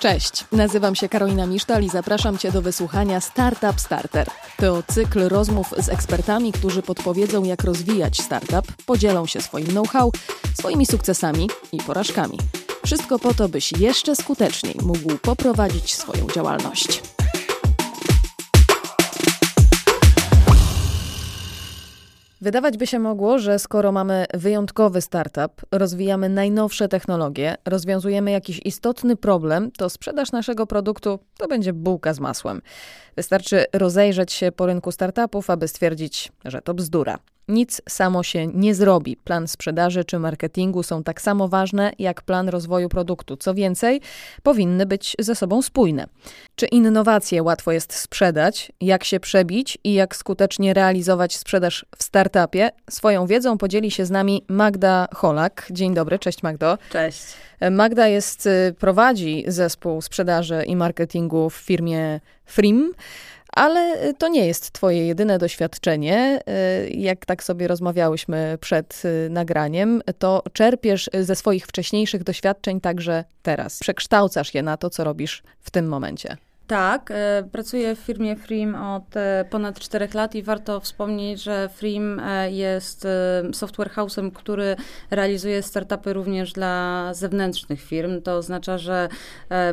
Cześć, nazywam się Karolina Misztal i zapraszam Cię do wysłuchania Startup Starter. To cykl rozmów z ekspertami, którzy podpowiedzą, jak rozwijać startup, podzielą się swoim know-how, swoimi sukcesami i porażkami. Wszystko po to, byś jeszcze skuteczniej mógł poprowadzić swoją działalność. Wydawać by się mogło, że skoro mamy wyjątkowy startup, rozwijamy najnowsze technologie, rozwiązujemy jakiś istotny problem, to sprzedaż naszego produktu to będzie bułka z masłem. Wystarczy rozejrzeć się po rynku startupów, aby stwierdzić, że to bzdura. Nic samo się nie zrobi. Plan sprzedaży czy marketingu są tak samo ważne jak plan rozwoju produktu. Co więcej, powinny być ze sobą spójne. Czy innowacje łatwo jest sprzedać, jak się przebić i jak skutecznie realizować sprzedaż w startupie? Swoją wiedzą podzieli się z nami Magda Holak. Dzień dobry, cześć Magdo. Cześć. Magda jest, y, prowadzi zespół sprzedaży i marketingu w firmie Frim. Ale to nie jest Twoje jedyne doświadczenie. Jak tak sobie rozmawiałyśmy przed nagraniem, to czerpiesz ze swoich wcześniejszych doświadczeń także teraz. Przekształcasz je na to, co robisz w tym momencie. Tak, e, pracuję w firmie Freem od e, ponad 4 lat i warto wspomnieć, że Freem e, jest software house'em, który realizuje startupy również dla zewnętrznych firm. To oznacza, że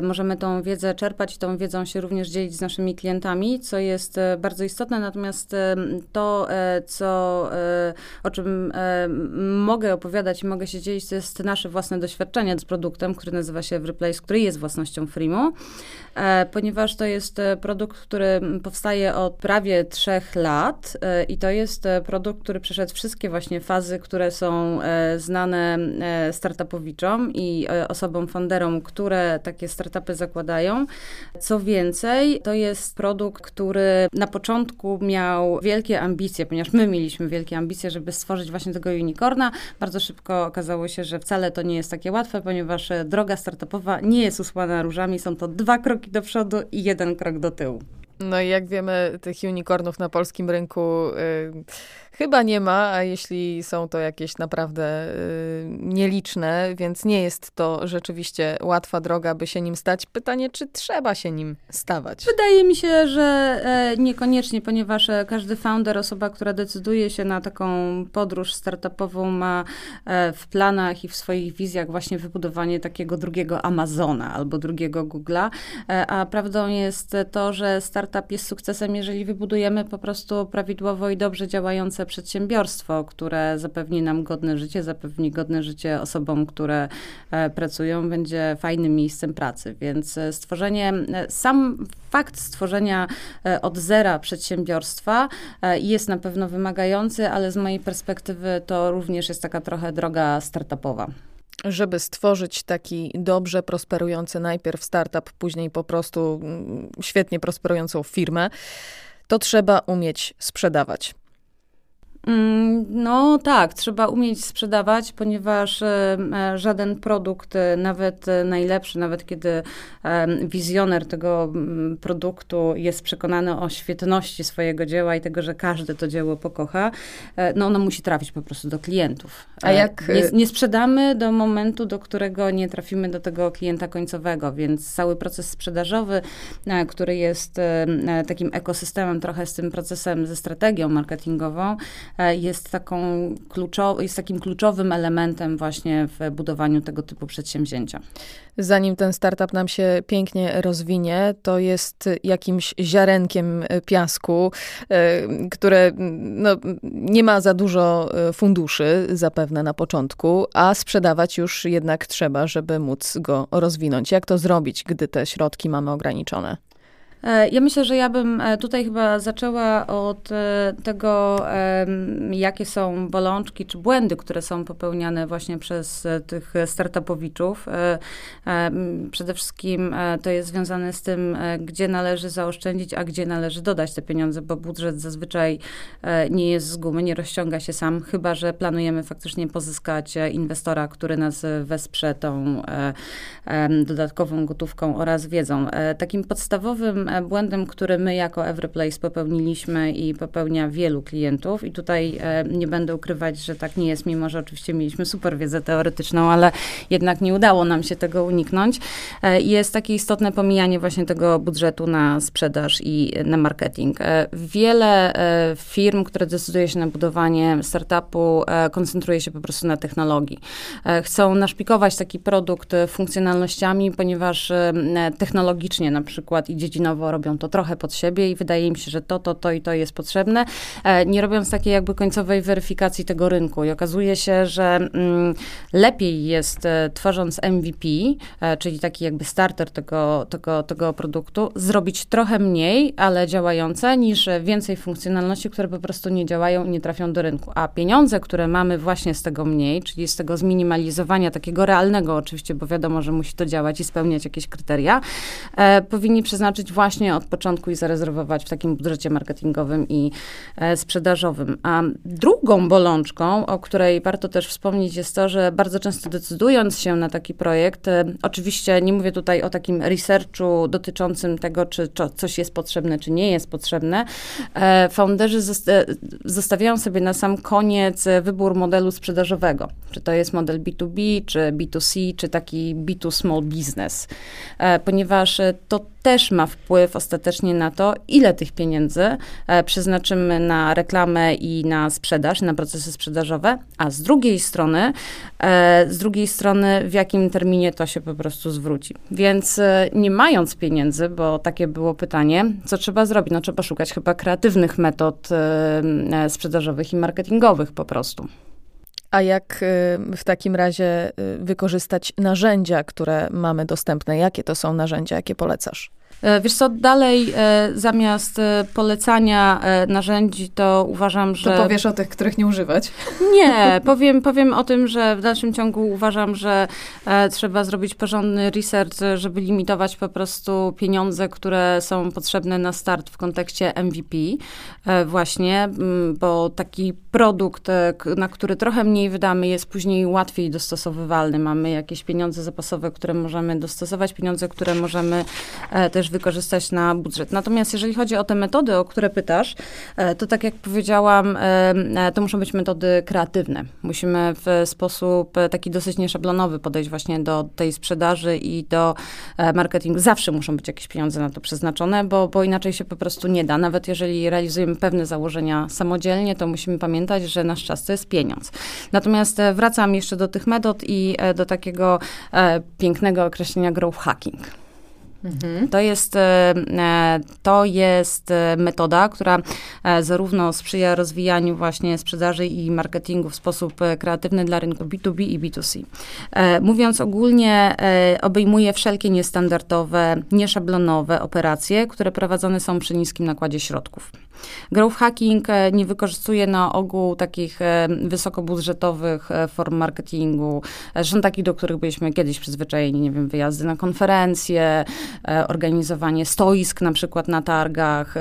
możemy tą wiedzę czerpać i tą wiedzą się również dzielić z naszymi klientami, co jest bardzo istotne. Natomiast to, co, o czym mogę opowiadać i mogę się dzielić, to jest nasze własne doświadczenie z produktem, który nazywa się Everyplace, który jest własnością Freemu, ponieważ to jest e, produkt, który powstaje od prawie trzech lat e, i to jest e, produkt, który przeszedł wszystkie właśnie fazy, które są znane startupowiczom i osobom funderom, które takie startupy zakładają. Co więcej, to jest produkt, który na początku miał wielkie ambicje, ponieważ my mieliśmy wielkie ambicje, żeby stworzyć właśnie tego unicorna. Bardzo szybko okazało się, że wcale to nie jest takie łatwe, ponieważ droga startupowa nie jest usłana różami, są to dwa kroki do przodu jeden krok do tyłu. No i jak wiemy, tych unicornów na polskim rynku y, chyba nie ma, a jeśli są to jakieś naprawdę y, nieliczne, więc nie jest to rzeczywiście łatwa droga, by się nim stać. Pytanie, czy trzeba się nim stawać? Wydaje mi się, że e, niekoniecznie, ponieważ e, każdy founder, osoba, która decyduje się na taką podróż startupową, ma e, w planach i w swoich wizjach właśnie wybudowanie takiego drugiego Amazona albo drugiego Google'a, e, a prawdą jest to, że start startup jest sukcesem, jeżeli wybudujemy po prostu prawidłowo i dobrze działające przedsiębiorstwo, które zapewni nam godne życie, zapewni godne życie osobom, które e, pracują, będzie fajnym miejscem pracy. Więc e, stworzenie, e, sam fakt stworzenia od zera przedsiębiorstwa jest na pewno wymagający, ale z mojej perspektywy to również jest taka trochę droga startupowa żeby stworzyć taki dobrze prosperujący najpierw startup, później po prostu mm, świetnie prosperującą firmę, to trzeba umieć sprzedawać. Mm, no tak, trzeba umieć sprzedawać, ponieważ e, e, żaden produkt, e, nawet najlepszy, nawet kiedy wizjoner tego mm, produktu jest przekonany o świetności swojego dzieła i tego, że każdy to dzieło pokocha, no ono musi trafić po prostu do klientów. A jak... Nie, nie sprzedamy do momentu, do którego nie trafimy do tego klienta końcowego, więc cały proces sprzedażowy, który jest takim ekosystemem trochę z tym procesem, ze strategią marketingową, jest, taką jest takim kluczowym elementem właśnie w budowaniu tego typu przedsięwzięcia. Zanim ten startup nam się pięknie rozwinie, to jest jakimś ziarenkiem piasku, e, które no, nie ma za dużo e, funduszy zapewne na początku, a sprzedawać już jednak trzeba, żeby móc go rozwinąć. Jak to zrobić, gdy te środki mamy ograniczone? E, ja myślę, że ja bym e, tutaj chyba zaczęła od e, tego, jakie są bolączki czy błędy, które są popełniane właśnie przez tych startupowiczów. Przede wszystkim to jest związane z tym, gdzie należy zaoszczędzić, a gdzie należy dodać te pieniądze, bo budżet zazwyczaj nie jest z gumy, nie rozciąga się sam, chyba że planujemy faktycznie pozyskać inwestora, który nas wesprze tą dodatkową gotówką oraz wiedzą. Takim podstawowym błędem, błędem, który my jako Everyplace popełniliśmy i popełnia wielu klientów i tutaj nie będę ukrywać, że tak nie jest, mimo że oczywiście mieliśmy super wiedzę teoretyczną, ale jednak nie udało nam się tego uniknąć. Jest takie istotne pomijanie właśnie tego budżetu na sprzedaż i na marketing. Wiele firm, które decyduje się na budowanie startupu, koncentruje się po prostu na technologii. Chcą naszpikować taki produkt funkcjonalnościami, ponieważ technologicznie na przykład i dziedzinowo robią to trochę pod siebie i wydaje im się, że to, to, to i to jest potrzebne, e, nie robiąc takiej jakby końcowej weryfikacji tego rynku. I okazuje się, że mm, lepiej jest e, tworząc MVP, e, czyli taki jakby starter tego, tego, tego produktu, zrobić trochę mniej, ale działające, niż więcej funkcjonalności, które po prostu nie działają i nie trafią do rynku. A pieniądze, które mamy właśnie z tego mniej, czyli z tego zminimalizowania takiego realnego oczywiście, bo wiadomo, że musi to działać i spełniać jakieś kryteria, powinni przeznaczyć właśnie od początku i zarezerwować w takim budżecie marketingowym i e, sprzedażowym. A drugą bolączką, o której warto też wspomnieć, jest to, że bardzo często decydując się na taki projekt, e, oczywiście nie mówię tutaj o takim researchu dotyczącym tego, czy coś jest potrzebne, czy nie jest potrzebne, e, founderzy zostawiają sobie na sam koniec wybór modelu sprzedażowego. Czy to jest model B2B, czy B2C, czy taki B2 small business. Ponieważ to też ma wpływ ostatecznie na to, ile tych pieniędzy e, przeznaczymy na reklamę i na sprzedaż, na procesy sprzedażowe, a z drugiej strony, z drugiej strony, w jakim terminie to się po prostu zwróci. Więc nie mając pieniędzy, bo takie było pytanie, co trzeba zrobić? No trzeba szukać chyba kreatywnych metod sprzedażowych i marketingowych po prostu. A jak y, w takim razie y, wykorzystać narzędzia, które mamy dostępne? Jakie to są narzędzia, jakie polecasz? E, wiesz co, dalej e, zamiast e, polecania narzędzi, to uważam, że... To powiesz o tych, których nie używać? Nie, powiem, powiem o tym, że w dalszym ciągu uważam, że trzeba zrobić porządny research, żeby limitować po prostu pieniądze, które są potrzebne na start w kontekście MVP właśnie, bo taki produkt, na który trochę mniej wydamy, jest później łatwiej dostosowywalny. Mamy jakieś pieniądze zapasowe, które możemy dostosować, pieniądze, które możemy też też wykorzystać na budżet. Natomiast jeżeli chodzi o te metody, o które pytasz, e, to tak jak powiedziałam, e, e, to muszą być metody kreatywne. Musimy w sposób taki dosyć nieszablonowy podejść właśnie do tej sprzedaży i do marketingu. Zawsze muszą być jakieś pieniądze na to przeznaczone, bo, bo inaczej się po prostu nie da. Nawet jeżeli realizujemy pewne założenia samodzielnie, to musimy pamiętać, że nasz czas to jest pieniądz. Natomiast wracam jeszcze do tych metod i do takiego pięknego określenia growth hacking. Mhm. To, jest, e, e, to jest e, metoda, która zarówno sprzyja rozwijaniu właśnie sprzedaży i marketingu w sposób kreatywny dla rynku B2B i B2C. Mówiąc ogólnie, obejmuje wszelkie niestandardowe, nieszablonowe operacje, które prowadzone są przy niskim nakładzie środków. Growth hacking e, nie wykorzystuje na ogół takich e, wysokobudżetowych e, form marketingu, zresztą takich, do których byliśmy kiedyś przyzwyczajeni, nie wiem, wyjazdy na konferencje, organizowanie stoisk na przykład na targach,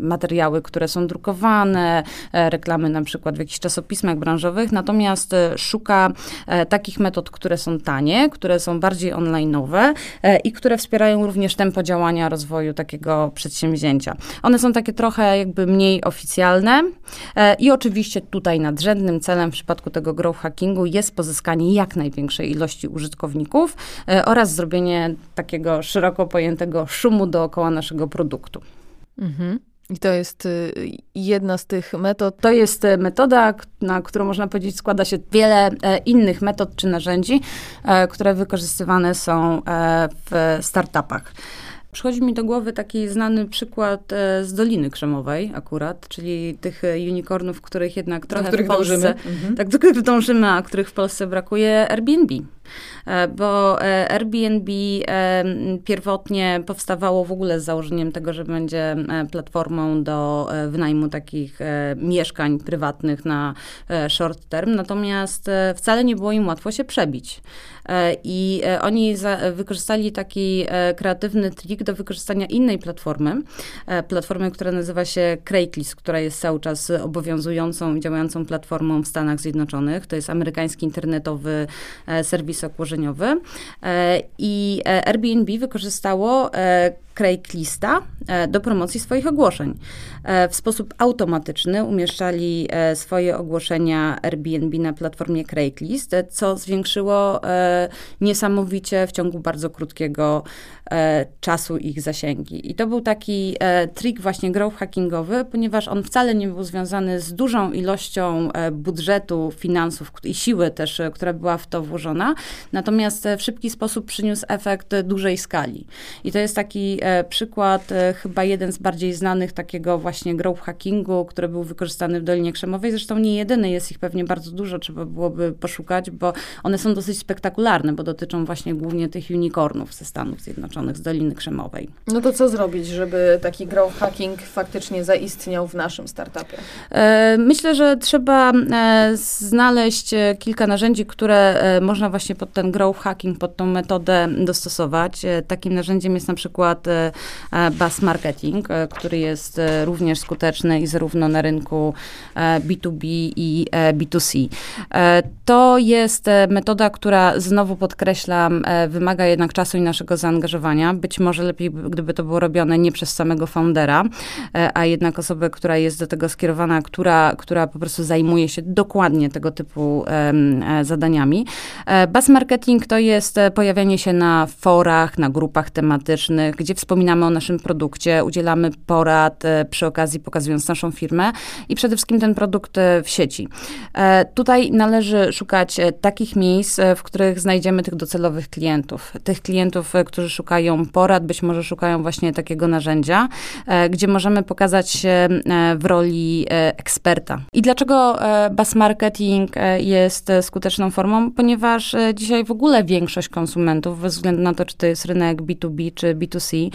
materiały, które są drukowane, reklamy na przykład w jakichś czasopismach branżowych, natomiast szuka takich metod, które są tanie, które są bardziej online'owe i które wspierają również tempo działania rozwoju takiego przedsięwzięcia. One są takie trochę trochę jakby mniej oficjalne. E, I oczywiście tutaj nadrzędnym celem w przypadku tego growth hackingu jest pozyskanie jak największej ilości użytkowników e, oraz zrobienie takiego szeroko pojętego szumu dookoła naszego produktu. Mhm. I to jest y, jedna z tych metod. To jest e, metoda, na którą można powiedzieć składa się wiele innych metod czy narzędzi, które wykorzystywane są w startupach. Przychodzi mi do głowy taki znany przykład e, z Doliny Krzemowej akurat, czyli tych e, unicornów, których jednak trochę do których w Polsce, dążymy. Mhm. tak, do których dążymy, a których w Polsce brakuje, Airbnb. E, bo e, Airbnb e, pierwotnie powstawało w ogóle z założeniem tego, że będzie platformą do wynajmu takich mieszkań prywatnych na short term, natomiast wcale nie było im łatwo się przebić. I oni za, wykorzystali taki kreatywny trik do wykorzystania innej platformy, platformy, która nazywa się Craigslist, która jest cały czas obowiązującą, działającą platformą w Stanach Zjednoczonych. To jest amerykański internetowy serwis ogłoszeniowy e, i e, Airbnb wykorzystało e, Craigslista do promocji swoich ogłoszeń. W sposób automatyczny umieszczali swoje ogłoszenia Airbnb na platformie Craigslist, co zwiększyło niesamowicie w ciągu bardzo krótkiego czasu ich zasięgi. I to był taki trik właśnie growth hackingowy, ponieważ on wcale nie był związany z dużą ilością budżetu, finansów i siły też, która była w to włożona, natomiast w szybki sposób przyniósł efekt dużej skali. I to jest taki e, przykład, e, chyba jeden z bardziej znanych takiego właśnie growth hackingu, który był wykorzystany w Dolinie Krzemowej. Zresztą nie jedyny, jest ich pewnie bardzo dużo, trzeba byłoby poszukać, bo one są dosyć spektakularne, bo dotyczą właśnie głównie tych unicornów ze Stanów Zjednoczonych, z Doliny Krzemowej. No to co zrobić, żeby taki growth hacking faktycznie zaistniał w naszym startupie? E, myślę, że trzeba znaleźć kilka narzędzi, które można właśnie pod ten growth hacking, pod tą metodę dostosować. Takim narzędziem jest na przykład e, e, bus marketing, e, który jest również skuteczny i zarówno na rynku B2B i B2C. To jest metoda, która znowu podkreślam, wymaga jednak czasu i naszego zaangażowania. Być może lepiej, gdyby to było robione nie przez samego foundera, a jednak osobę, która jest do tego skierowana, która, która po prostu zajmuje się dokładnie tego typu zadaniami. Bus marketing to jest pojawianie się na forach, na grupach tematycznych, gdzie wspominamy o naszym produkcie, udzielamy porad e, przy okazji pokazując naszą firmę i przede wszystkim ten produkt e, w sieci. E, tutaj należy szukać takich miejsc, w których znajdziemy tych docelowych klientów. Tych klientów, którzy szukają porad, być może szukają właśnie takiego narzędzia, gdzie możemy pokazać się w roli eksperta. I dlaczego bus marketing jest skuteczną formą? Ponieważ dzisiaj w ogóle większość konsumentów, bez względu na to, czy to jest rynek B2B czy B2C, e,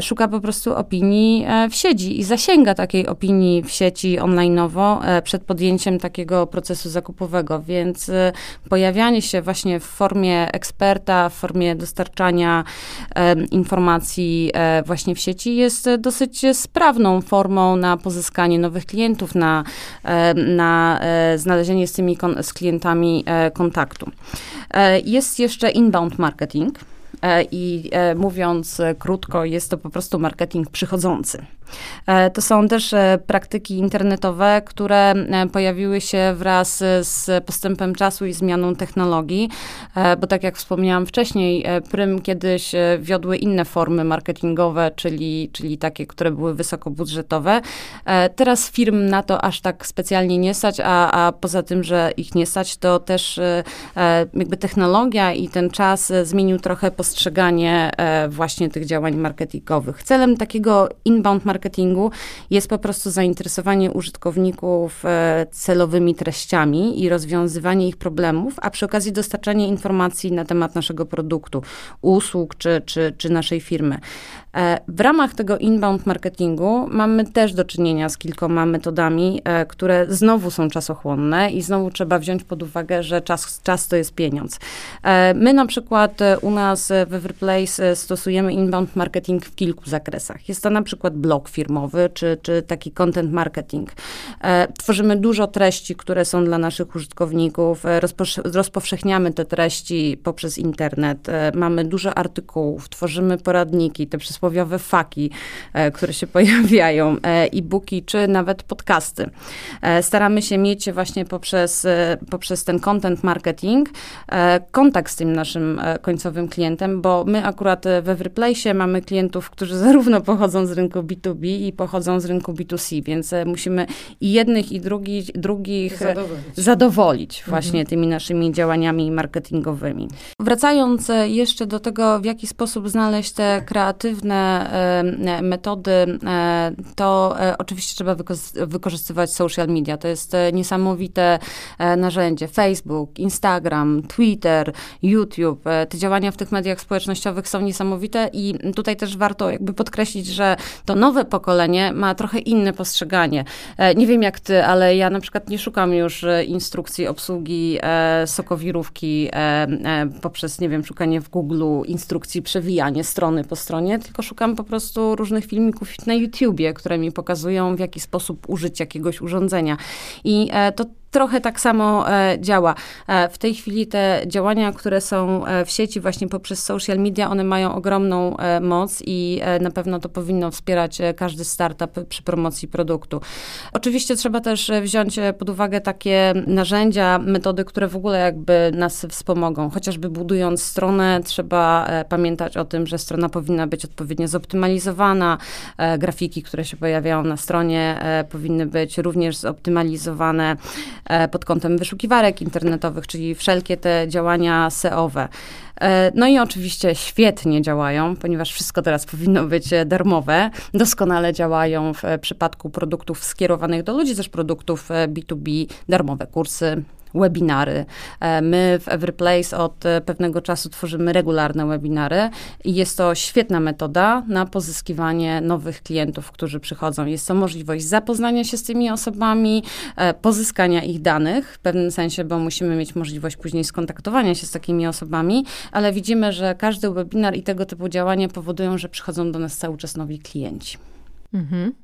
szuka po prostu opinii e, w sieci i zasięga takiej opinii w sieci online'owo e, przed podjęciem takiego procesu zakupowego, więc pojawianie się właśnie w formie eksperta, w formie dostarczania informacji właśnie w sieci jest dosyć sprawną formą na pozyskanie nowych klientów, na, na znalezienie z tymi z klientami kontaktu. Jest jeszcze inbound marketing. E, I e, mówiąc krótko, jest to po prostu marketing przychodzący. E, to są też e, praktyki internetowe, które e, pojawiły się wraz z postępem czasu i zmianą technologii, bo tak jak wspomniałam wcześniej, Prym kiedyś wiodły inne formy marketingowe, czyli, czyli takie, które były wysokobudżetowe. Teraz firm na to aż tak specjalnie nie stać, a, a poza tym, że ich nie stać, to też jakby technologia i ten czas zmienił trochę postrzeganie właśnie tych działań marketingowych. Celem takiego inbound marketingu marketingu jest po prostu zainteresowanie użytkowników e, celowymi treściami i rozwiązywanie ich problemów, a przy okazji dostarczanie informacji na temat naszego produktu, usług czy, czy, czy naszej firmy. E, w ramach tego inbound marketingu mamy też do czynienia z kilkoma metodami, e, które znowu są czasochłonne i znowu trzeba wziąć pod uwagę, że czas, czas to jest pieniądz. My na przykład u nas w Everplace stosujemy inbound marketing w kilku zakresach. Jest to na przykład blog firmowy, czy, czy taki content marketing. E, tworzymy dużo treści, które są dla naszych użytkowników, e, rozpowszechniamy te treści poprzez internet, e, mamy dużo artykułów, tworzymy poradniki, te przysłowiowe faki, które się pojawiają, e-booki, czy nawet podcasty. Staramy się mieć właśnie poprzez, poprzez ten content marketing kontakt z tym naszym końcowym klientem, bo my akurat w Everyplace mamy klientów, którzy zarówno pochodzą z rynku B2B, i pochodzą z rynku B2C, więc e, musimy i jednych, i drugi, drugich e, zadowolić, zadowolić mhm. właśnie mhm. tymi naszymi działaniami marketingowymi. Wracając e, jeszcze do tego, w jaki sposób znaleźć te kreatywne metody, to oczywiście trzeba wykorzystywać social media. To jest niesamowite narzędzie. Facebook, Instagram, Twitter, YouTube. Te działania w tych mediach społecznościowych są niesamowite i tutaj też warto jakby podkreślić, że to nowe pokolenie ma trochę inne postrzeganie. E, nie wiem jak ty, ale ja na przykład nie szukam już e, instrukcji obsługi e, sokowirówki poprzez, nie wiem, szukanie w Google instrukcji, przewijanie strony po stronie, tylko szukam po prostu różnych filmików na YouTubie, które mi pokazują, w jaki sposób użyć jakiegoś urządzenia. I to trochę tak samo e, działa. E, w tej chwili te działania, które są e, w sieci właśnie poprzez social media, one mają ogromną moc i na pewno to powinno wspierać każdy startup przy promocji produktu. Oczywiście trzeba też wziąć pod uwagę takie narzędzia, metody, które w ogóle jakby nas wspomogą. Chociażby budując stronę, trzeba pamiętać o tym, że strona powinna być odpowiednio zoptymalizowana, grafiki, które się pojawiają na stronie powinny być również zoptymalizowane pod kątem wyszukiwarek internetowych, czyli wszelkie te działania SEO-owe. E, no i oczywiście świetnie działają, ponieważ wszystko teraz powinno być e, darmowe. Doskonale działają w przypadku produktów skierowanych do ludzi, też produktów B2B, darmowe kursy, webinary. E, my w Everyplace od e, pewnego czasu tworzymy regularne webinary i jest to świetna metoda na pozyskiwanie nowych klientów, którzy przychodzą. Jest to możliwość zapoznania się z tymi osobami, e, pozyskania ich danych w pewnym sensie, bo musimy mieć możliwość później skontaktowania się z takimi osobami, ale widzimy, że każdy webinar i tego typu działania powodują, że przychodzą do nas cały czas nowi klienci. Mhm.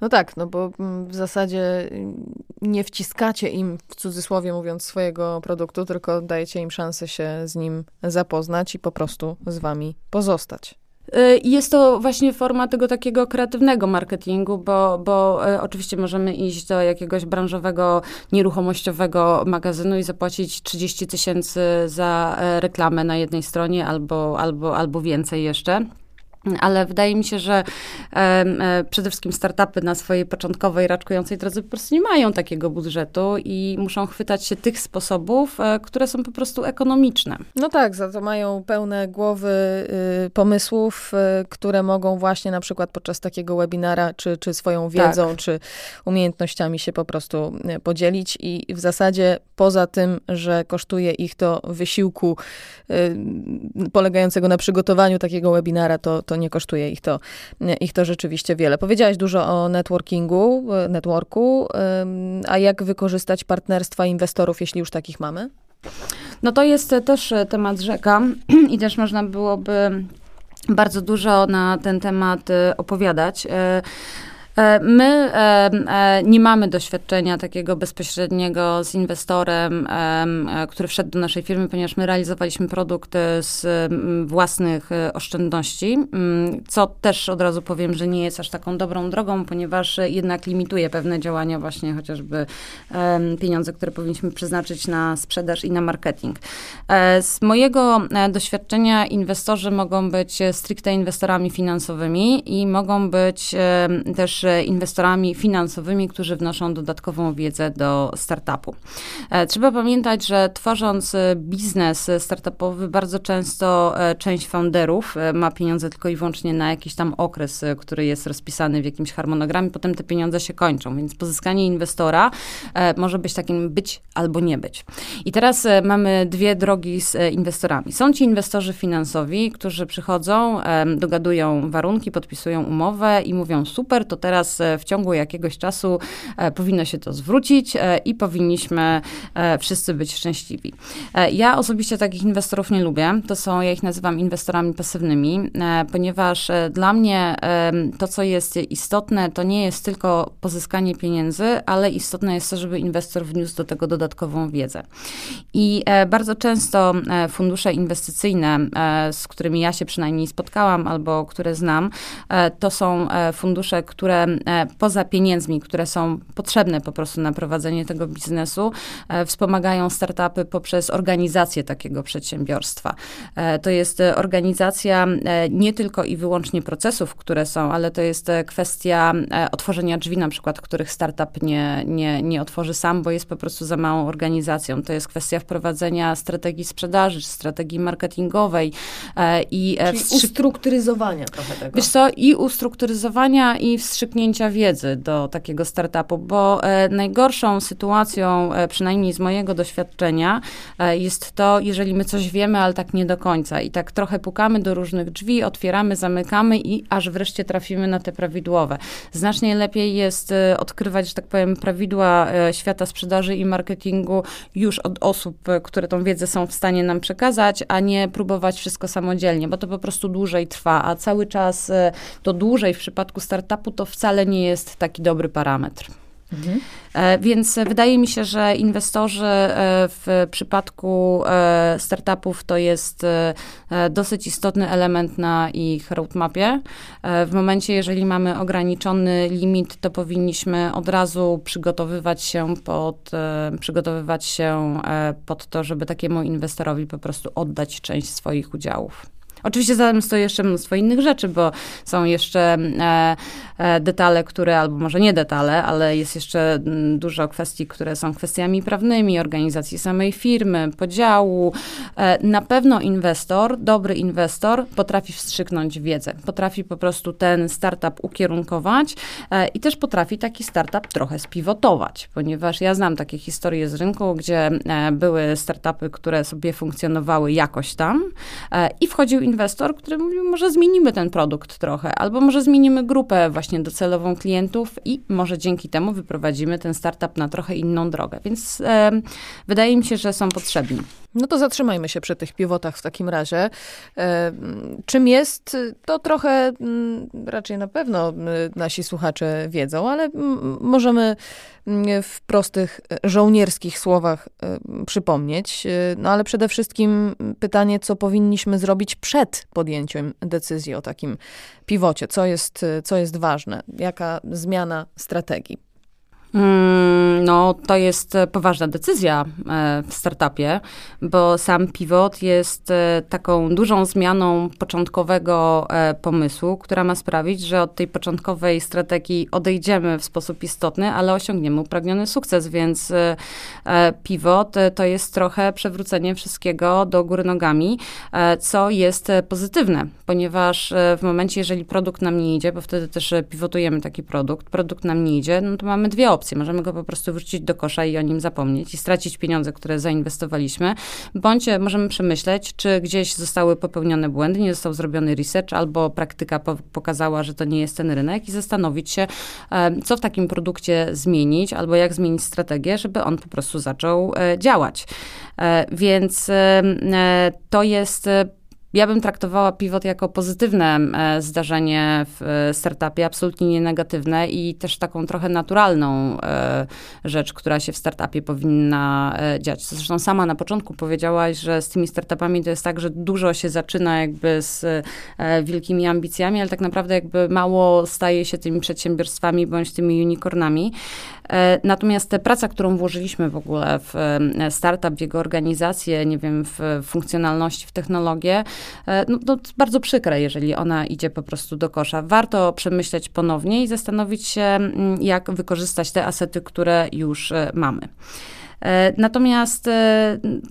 No tak, no bo mm, w zasadzie mm, nie wciskacie im, w cudzysłowie mówiąc, swojego produktu, tylko dajecie im szansę się z nim zapoznać i po prostu z wami pozostać. Y, jest to właśnie forma tego takiego kreatywnego marketingu, bo, bo y, oczywiście możemy iść do jakiegoś branżowego, nieruchomościowego magazynu i zapłacić 30 tysięcy za e, reklamę na jednej stronie albo, albo, albo więcej jeszcze. Ale wydaje mi się, że e, przede wszystkim startupy na swojej początkowej, raczkującej drodze po prostu nie mają takiego budżetu i muszą chwytać się tych sposobów, e, które są po prostu ekonomiczne. No tak, za to mają pełne głowy y, pomysłów, y, które mogą właśnie na przykład podczas takiego webinara, czy, czy swoją wiedzą, tak. czy umiejętnościami się po prostu y, podzielić i w zasadzie poza tym, że kosztuje ich to wysiłku polegającego na przygotowaniu takiego webinara, to, to to nie kosztuje ich to, ich to rzeczywiście wiele. Powiedziałaś dużo o networkingu, networku, a jak wykorzystać partnerstwa inwestorów, jeśli już takich mamy? No to jest też temat rzeka i też można byłoby bardzo dużo na ten temat y, opowiadać. E, my e, e, nie mamy doświadczenia takiego bezpośredniego z inwestorem, który wszedł do naszej firmy, ponieważ my realizowaliśmy produkt z własnych oszczędności, co też od razu powiem, że nie jest aż taką dobrą drogą, ponieważ jednak limituje pewne działania, właśnie chociażby pieniądze, które powinniśmy przeznaczyć na sprzedaż i na marketing. Z mojego doświadczenia inwestorzy mogą być stricte inwestorami finansowymi i mogą być też inwestorami finansowymi, którzy wnoszą dodatkową wiedzę do startupu. E, trzeba pamiętać, że tworząc e, biznes startupowy, bardzo często e, część founderów ma pieniądze tylko i wyłącznie na jakiś tam okres, który jest rozpisany w jakimś harmonogramie, potem te pieniądze się kończą, więc pozyskanie inwestora może być takim być albo nie być. I teraz mamy dwie drogi z inwestorami. Są ci inwestorzy finansowi, którzy przychodzą, dogadują warunki, podpisują umowę i mówią super, to teraz teraz e, w ciągu jakiegoś czasu e, powinno się to zwrócić e, i powinniśmy wszyscy być szczęśliwi. Ja osobiście takich inwestorów nie lubię. To są, ja ich nazywam inwestorami pasywnymi, ponieważ dla mnie to, co jest istotne, to nie jest tylko pozyskanie pieniędzy, ale istotne jest to, żeby inwestor wniósł do tego dodatkową wiedzę. I bardzo często fundusze inwestycyjne, z którymi ja się przynajmniej spotkałam albo które znam, to są fundusze, które E, poza pieniędzmi, które są potrzebne po prostu na prowadzenie tego biznesu, e, wspomagają startupy poprzez organizację takiego przedsiębiorstwa. E, to jest organizacja nie tylko i wyłącznie procesów, które są, ale to jest kwestia otworzenia drzwi, na przykład, których startup nie, nie, nie otworzy sam, bo jest po prostu za małą organizacją. To jest kwestia wprowadzenia strategii sprzedaży, strategii marketingowej i Czyli ustrukturyzowania trochę tego. Wiesz co, i ustrukturyzowania i wstrzyknięcia wiedzy do takiego startupu, bo e, najgorszą sytuacją, e, przynajmniej z mojego doświadczenia, e, jest to, jeżeli my coś wiemy, ale tak nie do końca. I tak trochę pukamy do różnych drzwi, otwieramy, zamykamy i aż wreszcie trafimy na te prawidłowe. Znacznie lepiej jest odkrywać, że tak powiem, prawidła świata sprzedaży i marketingu już od osób, które tą wiedzę są w stanie nam przekazać, a nie próbować wszystko samodzielnie, bo to po prostu dłużej trwa, a cały czas to dłużej w przypadku startupu to wcale wcale nie jest taki dobry parametr. Mhm. Więc wydaje mi się, że inwestorzy w przypadku startupów to jest dosyć istotny element na ich roadmapie. W momencie, jeżeli mamy ograniczony limit, to powinniśmy od razu przygotowywać się pod, przygotowywać się pod to, żeby takiemu inwestorowi po prostu oddać część swoich udziałów. Oczywiście za tym stoi jeszcze mnóstwo innych rzeczy, bo są jeszcze e, e, detale, które, albo może nie detale, ale jest jeszcze mm, dużo kwestii, które są kwestiami prawnymi, organizacji samej firmy, podziału. E, na pewno inwestor, dobry inwestor potrafi wstrzyknąć wiedzę, potrafi po prostu ten startup ukierunkować i też potrafi taki startup trochę spiwotować, ponieważ ja znam takie historie z rynku, gdzie były startupy, które sobie funkcjonowały jakoś tam i wchodził inwestor inwestor, który mówił, może zmienimy ten produkt trochę, albo może zmienimy grupę właśnie docelową klientów i może dzięki temu wyprowadzimy ten startup na trochę inną drogę. Więc e, wydaje mi się, że są potrzebni. No to zatrzymajmy się przy tych pivotach w takim razie. E, czym jest, to trochę m, raczej na pewno nasi słuchacze wiedzą, ale możemy w prostych żołnierskich słowach e, przypomnieć. E, no ale przede wszystkim pytanie, co powinniśmy zrobić przed podjęciem decyzji o takim pivocie? Co jest, co jest ważne? Jaka zmiana strategii? Mm, no, to jest e, poważna decyzja e, w startupie, bo sam pivot jest e, taką dużą zmianą początkowego pomysłu, która ma sprawić, że od tej początkowej strategii odejdziemy w sposób istotny, ale osiągniemy upragniony sukces, więc pivot to jest trochę przewrócenie wszystkiego do góry nogami, co jest pozytywne, ponieważ w momencie, jeżeli produkt nam nie idzie, bo wtedy też pivotujemy taki produkt, produkt nam nie idzie, no to mamy dwie opcje opcje. Możemy go po prostu wrzucić do kosza i o nim zapomnieć i stracić pieniądze, które zainwestowaliśmy, bądź możemy przemyśleć, czy gdzieś zostały popełnione błędy, nie został zrobiony research, albo praktyka po pokazała, że to nie jest ten rynek i zastanowić się, co w takim produkcie zmienić, albo jak zmienić strategię, żeby on po prostu zaczął e, działać. E, więc e, to jest ja bym traktowała pivot jako pozytywne e, zdarzenie w e, startupie, absolutnie nie negatywne i też taką trochę naturalną e, rzecz, która się w startupie powinna dziać. Zresztą sama na początku powiedziałaś, że z tymi startupami to jest tak, że dużo się zaczyna jakby z wielkimi ambicjami, ale tak naprawdę jakby mało staje się tymi przedsiębiorstwami bądź tymi unicornami. Natomiast ta praca, którą włożyliśmy w ogóle w startup, w jego organizację, nie wiem, w funkcjonalności, w technologię, E, no, no, bardzo przykre, jeżeli ona idzie po prostu do kosza. Warto przemyśleć ponownie i zastanowić się, mm, jak wykorzystać te asety, które już e, mamy. E, natomiast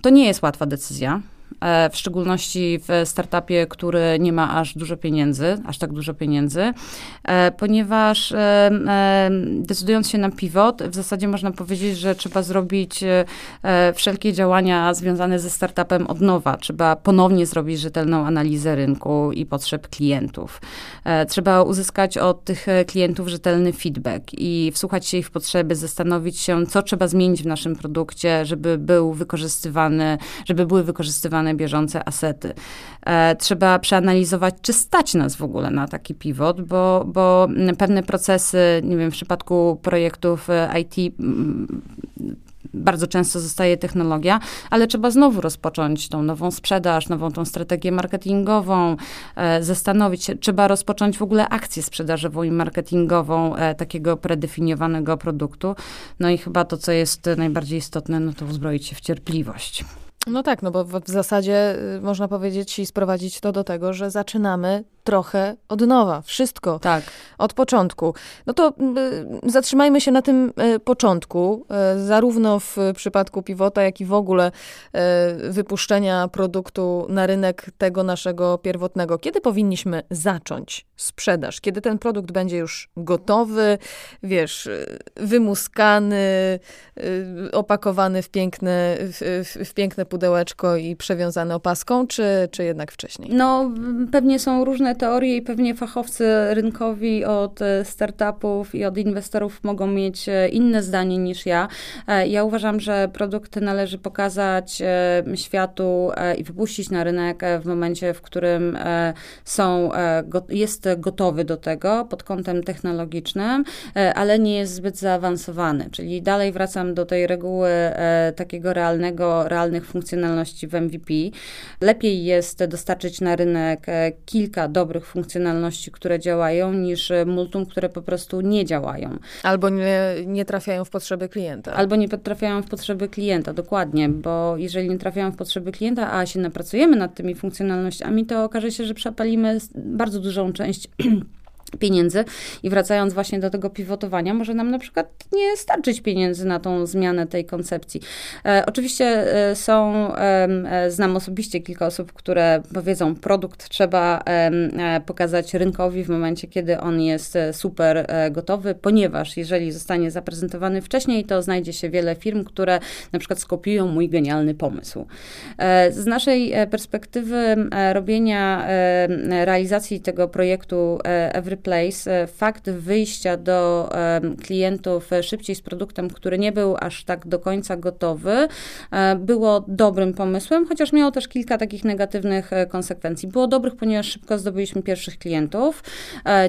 to nie jest łatwa decyzja. E, w szczególności w startupie, który nie ma aż dużo pieniędzy, aż tak dużo pieniędzy, e, ponieważ e, decydując się na pivot, w zasadzie można powiedzieć, że trzeba zrobić wszelkie działania związane ze startupem od nowa. Trzeba ponownie zrobić rzetelną analizę rynku i potrzeb klientów. Trzeba uzyskać od tych klientów rzetelny feedback i wsłuchać się ich w potrzeby, zastanowić się, co trzeba zmienić w naszym produkcie, żeby był wykorzystywany, żeby były wykorzystywane bieżące asety. E, trzeba przeanalizować, czy stać nas w ogóle na taki pivot, bo, bo pewne procesy, nie wiem, w przypadku projektów e, IT bardzo często zostaje technologia, ale trzeba znowu rozpocząć tą nową sprzedaż, nową tą strategię marketingową, e, zastanowić się, trzeba rozpocząć w ogóle akcję sprzedażową i marketingową e, takiego predefiniowanego produktu. No i chyba to, co jest najbardziej istotne, no to uzbroić się w cierpliwość. No tak, no bo w, zasadzie y, można powiedzieć i sprowadzić to do tego, że zaczynamy trochę od nowa, wszystko tak. od początku. No to y, zatrzymajmy się na tym y, początku, y, zarówno w przypadku Pivota, jak i w ogóle y, wypuszczenia produktu na rynek tego naszego pierwotnego. Kiedy powinniśmy zacząć sprzedaż? Kiedy ten produkt będzie już gotowy, wiesz, y, wymuskany, opakowany w piękne, w, w, w piękne pudełeczko i przewiązany opaską, czy, czy jednak wcześniej? No, pewnie są różne teorie i pewnie fachowcy rynkowi od startupów i od inwestorów mogą mieć inne zdanie niż ja. Ja uważam, że produkty należy pokazać światu i wypuścić na rynek w momencie, w którym są, jest gotowy do tego pod kątem technologicznym, ale nie jest zbyt zaawansowany. Czyli dalej wracam do tej reguły takiego realnego, realnych funkcjonalności w MVP. Lepiej jest dostarczyć na rynek e, kilka dobrych funkcjonalności, które działają, niż e, multum, które po prostu nie działają. Albo nie, nie trafiają w potrzeby klienta. Albo nie trafiają w potrzeby klienta, dokładnie, bo jeżeli nie trafiają w potrzeby klienta, a się napracujemy nad tymi funkcjonalnościami, to okaże się, że przepalimy bardzo dużą część pieniędzy i wracając właśnie do tego pivotowania, może nam na przykład nie starczyć pieniędzy na tą zmianę tej koncepcji. E, oczywiście e, są, e, znam osobiście kilka osób, które powiedzą, produkt trzeba e, pokazać rynkowi w momencie, kiedy on jest e, super e, gotowy, ponieważ jeżeli zostanie zaprezentowany wcześniej, to znajdzie się wiele firm, które na przykład skopiują mój genialny pomysł. z naszej perspektywy robienia realizacji tego projektu Every Marketplace, e, fakt wyjścia do klientów szybciej z produktem, który nie był aż tak do końca gotowy, e, było dobrym pomysłem, chociaż miało też kilka takich negatywnych e, konsekwencji. Było dobrych, ponieważ szybko zdobyliśmy pierwszych klientów.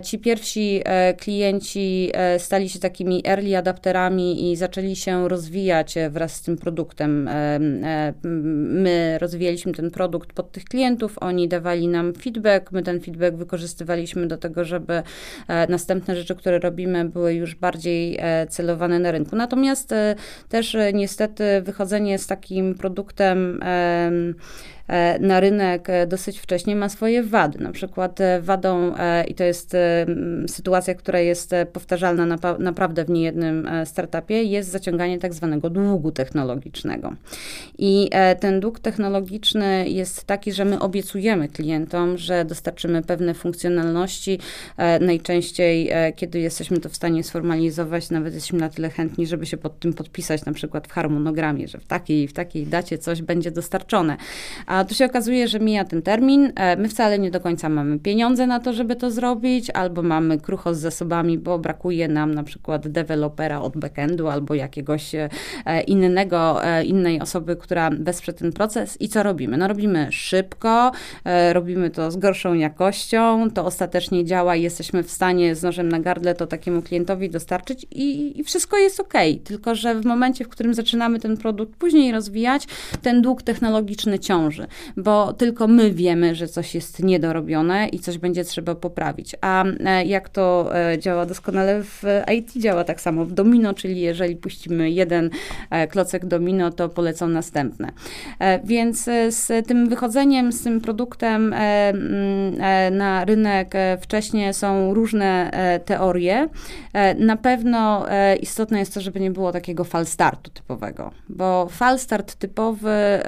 Ci pierwsi klienci stali się takimi early adapterami i zaczęli się rozwijać wraz z tym produktem. My rozwijaliśmy ten produkt pod tych klientów, oni dawali nam feedback, my ten feedback wykorzystywaliśmy do tego, żeby E, następne rzeczy, które robimy, były już bardziej e, celowane na rynku. Natomiast e, też niestety wychodzenie z takim produktem E, na rynek e, dosyć wcześnie, ma swoje wady. Na przykład e, wadą, i to jest sytuacja, która jest powtarzalna naprawdę w niejednym startupie, jest zaciąganie tak zwanego długu technologicznego. I ten dług technologiczny jest taki, że my obiecujemy klientom, że dostarczymy pewne funkcjonalności. Najczęściej, kiedy jesteśmy to w stanie sformalizować, nawet jesteśmy na tyle chętni, żeby się pod tym podpisać, na przykład w harmonogramie, że w takiej w takiej dacie coś będzie dostarczone. A tu się okazuje, że mija ten termin. E, my wcale nie do końca mamy pieniądze na to, żeby to zrobić, albo mamy krucho z zasobami, bo brakuje nam na przykład dewelopera od backendu albo jakiegoś e, innego, e, innej osoby, która wesprze ten proces. I co robimy? No robimy szybko, robimy to z gorszą jakością, to ostatecznie działa i jesteśmy w stanie z nożem na gardle to takiemu klientowi dostarczyć i, i wszystko jest ok. Tylko, że w momencie, w którym zaczynamy ten produkt później rozwijać, ten dług technologiczny ciąży bo tylko my wiemy, że coś jest niedorobione i coś będzie trzeba poprawić. A e, jak to e, działa doskonale w IT, działa tak samo w domino, czyli jeżeli puścimy jeden e, klocek domino, to polecą następne. Więc z tym wychodzeniem, z tym produktem na rynek wcześniej są różne teorie. Na pewno istotne jest to, żeby nie było takiego fal startu typowego, bo fal start typowy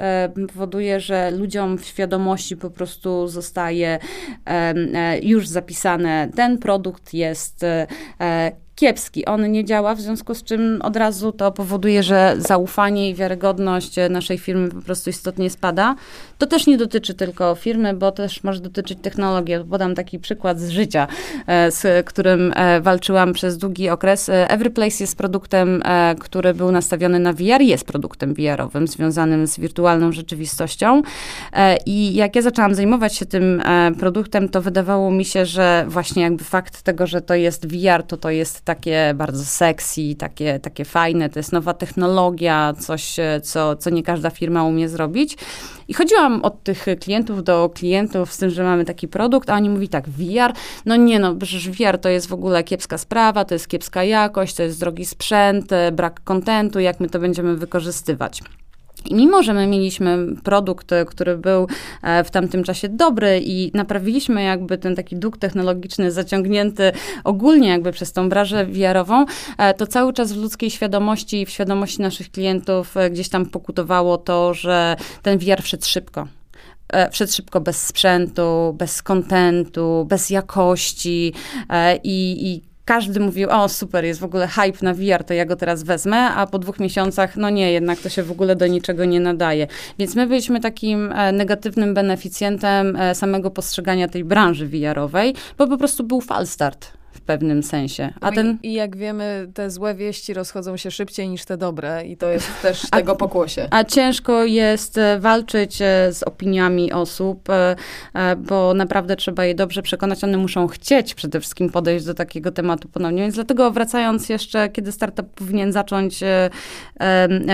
powoduje, że ludziom w świadomości po prostu zostaje e, już zapisane, ten produkt jest e, kiepski. On nie działa, w związku z czym od razu to powoduje, że zaufanie i wiarygodność naszej firmy po prostu istotnie spada. To też nie dotyczy tylko firmy, bo też może dotyczyć technologii. Podam taki przykład z życia, e, z którym e, walczyłam przez długi okres. E, Everyplace jest produktem, który był nastawiony na VR, jest produktem VR-owym związanym z wirtualną rzeczywistością. I jak ja zaczęłam zajmować się tym produktem, to wydawało mi się, że właśnie jakby fakt tego, że to jest VR, to to jest takie bardzo sexy, takie, takie fajne, to jest nowa technologia, coś, co, co nie każda firma umie zrobić. I chodziłam od tych klientów do klientów z tym, że mamy taki produkt, a oni mówi tak, VR, no nie no, przecież VR to jest w ogóle kiepska sprawa, to jest kiepska jakość, to jest drogi sprzęt, brak kontentu, jak my to będziemy wykorzystywać. I mimo, że my mieliśmy produkt, który był e, w tamtym czasie dobry i naprawiliśmy jakby ten taki dług technologiczny zaciągnięty ogólnie jakby przez tą branżę VR-ową, e, to cały czas w ludzkiej świadomości i w świadomości naszych klientów e, gdzieś tam pokutowało to, że ten VR wszedł szybko. Wszedł szybko bez sprzętu, bez kontentu, bez jakości i, i każdy mówił, o super, jest w ogóle hype na VR, to ja go teraz wezmę, a po dwóch miesiącach, no nie, jednak to się w ogóle do niczego nie nadaje. Więc my byliśmy takim e, negatywnym beneficjentem e, samego postrzegania tej branży VR-owej, bo po prostu był falstart pewnym sensie. A ten... I jak wiemy, te złe wieści rozchodzą się szybciej niż te dobre i to jest też a, tego pokłosie. A ciężko jest e, walczyć e, z opiniami osób, e, bo naprawdę trzeba je dobrze przekonać. One muszą chcieć przede wszystkim podejść do takiego tematu ponownie. Więc dlatego wracając jeszcze, kiedy startup powinien zacząć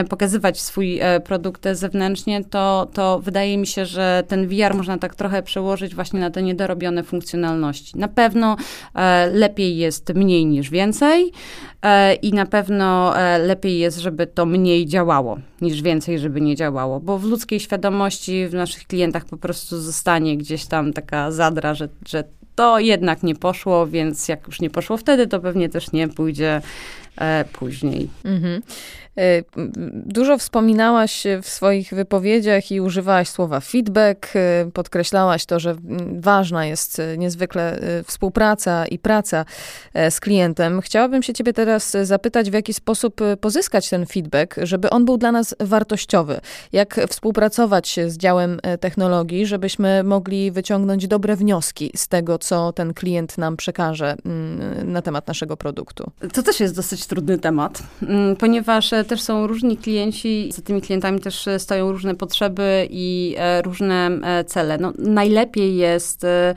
pokazywać swój produkt zewnętrznie, to, to wydaje mi się, że ten VR można tak trochę przełożyć właśnie na te niedorobione funkcjonalności. Na pewno lepiej lepiej jest mniej niż więcej e, i na pewno e, lepiej jest, żeby to mniej działało niż więcej, żeby nie działało, bo w ludzkiej świadomości w naszych klientach po prostu zostanie gdzieś tam taka zadra, że, że to jednak nie poszło, więc jak już nie poszło wtedy, to pewnie też nie pójdzie e, później. Mhm. E, dużo wspominałaś w swoich wypowiedziach i używałaś słowa feedback, e, podkreślałaś to, że ważna jest e, niezwykle współpraca i praca z klientem. Chciałabym się ciebie teraz zapytać, w jaki sposób pozyskać ten feedback, żeby on był dla nas wartościowy. Jak współpracować z działem technologii, żebyśmy mogli wyciągnąć dobre wnioski z tego, co ten klient nam przekaże na temat naszego produktu. To też jest dosyć trudny temat, ponieważ też są różni klienci, za tymi klientami też stoją różne potrzeby i e, różne e, cele. No, najlepiej jest e,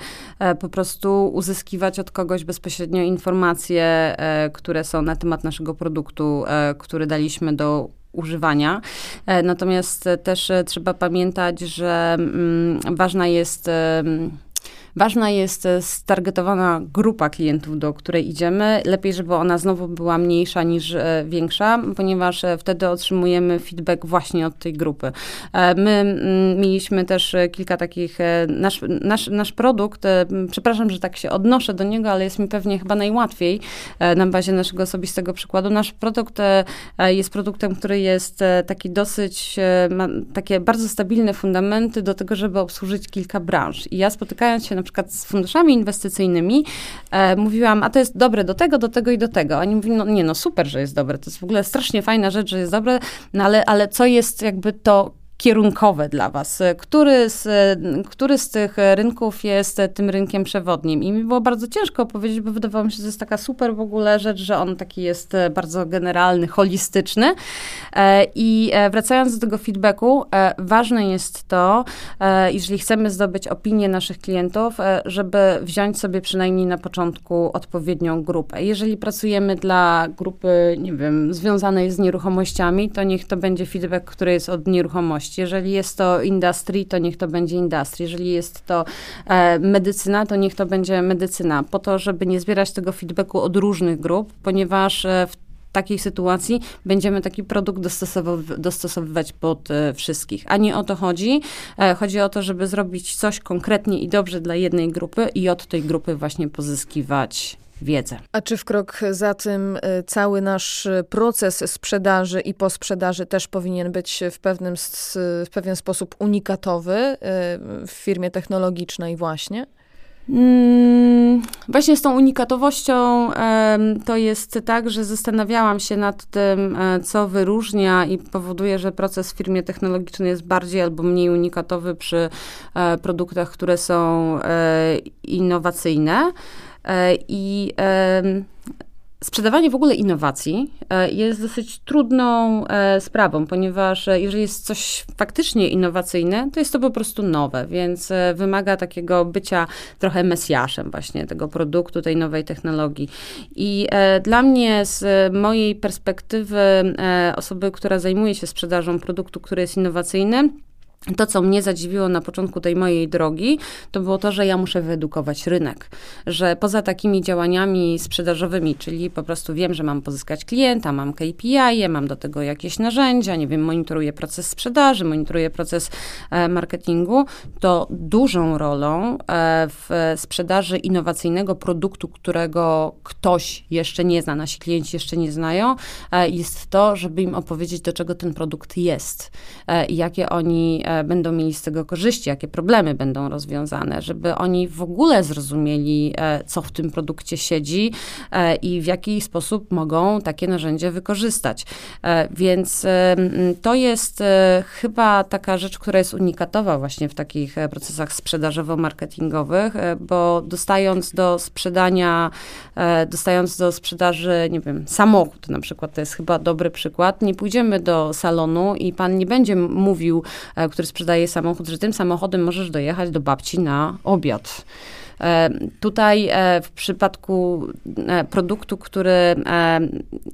po prostu uzyskiwać od kogoś bezpośrednio informacje, które są na temat naszego produktu, który daliśmy do używania. Natomiast też trzeba pamiętać, że mm, ważna jest Ważna jest e, stargetowana grupa klientów, do której idziemy. Lepiej, żeby ona znowu była mniejsza niż e, większa, ponieważ e, wtedy otrzymujemy feedback właśnie od tej grupy. My mieliśmy też kilka takich, nasz, nasz, nasz produkt, przepraszam, że tak się odnoszę do niego, ale jest mi pewnie chyba najłatwiej na bazie naszego osobistego przykładu. Nasz produkt jest produktem, który jest taki dosyć, ma takie bardzo stabilne fundamenty do tego, żeby obsłużyć kilka branż. I ja spotykając się na przykład z funduszami inwestycyjnymi, e, mówiłam, a to jest dobre do tego, do tego i do tego. Oni mówili, no nie, no super, że jest dobre, to jest w ogóle strasznie fajna rzecz, że jest dobre, no ale, ale co jest jakby to kierunkowe dla Was. Który z, który z tych rynków jest tym rynkiem przewodnim? I mi było bardzo ciężko opowiedzieć, bo wydawało mi się, że to jest taka super w ogóle rzecz, że on taki jest bardzo generalny, holistyczny. E, I e, wracając do tego feedbacku, e, ważne jest to, jeżeli chcemy zdobyć opinię naszych klientów, żeby wziąć sobie przynajmniej na początku odpowiednią grupę. Jeżeli pracujemy dla grupy, nie wiem, związanej z nieruchomościami, to niech to będzie feedback, który jest od nieruchomości jeżeli jest to industry, to niech to będzie industry. Jeżeli jest to e, medycyna, to niech to będzie medycyna. Po to, żeby nie zbierać tego feedbacku od różnych grup, ponieważ e, w takiej sytuacji będziemy taki produkt dostosowywać, pod e, wszystkich. A nie o to chodzi. E, chodzi o to, żeby zrobić coś konkretnie i dobrze dla jednej grupy i od tej grupy właśnie pozyskiwać wiedzę. A czy w krok za tym y, cały nasz proces sprzedaży i posprzedaży też powinien być w, pewnym, w pewien sposób unikatowy y, w firmie technologicznej właśnie? Mm, właśnie z tą unikatowością to jest tak, że zastanawiałam się nad tym, e, co wyróżnia i powoduje, że proces w firmie technologicznej jest bardziej albo mniej unikatowy przy e, produktach, które są e, innowacyjne. E, I Sprzedawanie w ogóle innowacji e, jest dosyć trudną e, sprawą, ponieważ jeżeli jest coś faktycznie innowacyjne, to jest to po prostu nowe, więc wymaga takiego bycia trochę mesjaszem właśnie tego produktu, tej nowej technologii. I dla mnie z mojej perspektywy osoby, która zajmuje się sprzedażą produktu, który jest innowacyjny, to, co mnie zadziwiło na początku tej mojej drogi, to było to, że ja muszę wyedukować rynek. Że poza takimi działaniami sprzedażowymi, czyli po prostu wiem, że mam pozyskać klienta, mam KPI, mam do tego jakieś narzędzia, nie wiem, monitoruję proces sprzedaży, monitoruję proces e, marketingu, to dużą rolą e, w sprzedaży innowacyjnego produktu, którego ktoś jeszcze nie zna, nasi klienci jeszcze nie znają, e, jest to, żeby im opowiedzieć, do czego ten produkt jest i jakie oni będą mieli z tego korzyści, jakie problemy będą rozwiązane, żeby oni w ogóle zrozumieli, co w tym produkcie siedzi i w jaki sposób mogą takie narzędzie wykorzystać. Więc to jest chyba taka rzecz, która jest unikatowa właśnie w takich procesach sprzedażowo-marketingowych, bo dostając do sprzedania, dostając do sprzedaży, nie wiem, samochód na przykład, to jest chyba dobry przykład, nie pójdziemy do salonu i pan nie będzie mówił, e, który sprzedaje samochód, że tym samochodem możesz dojechać do babci na obiad. E, tutaj e, w przypadku produktu, który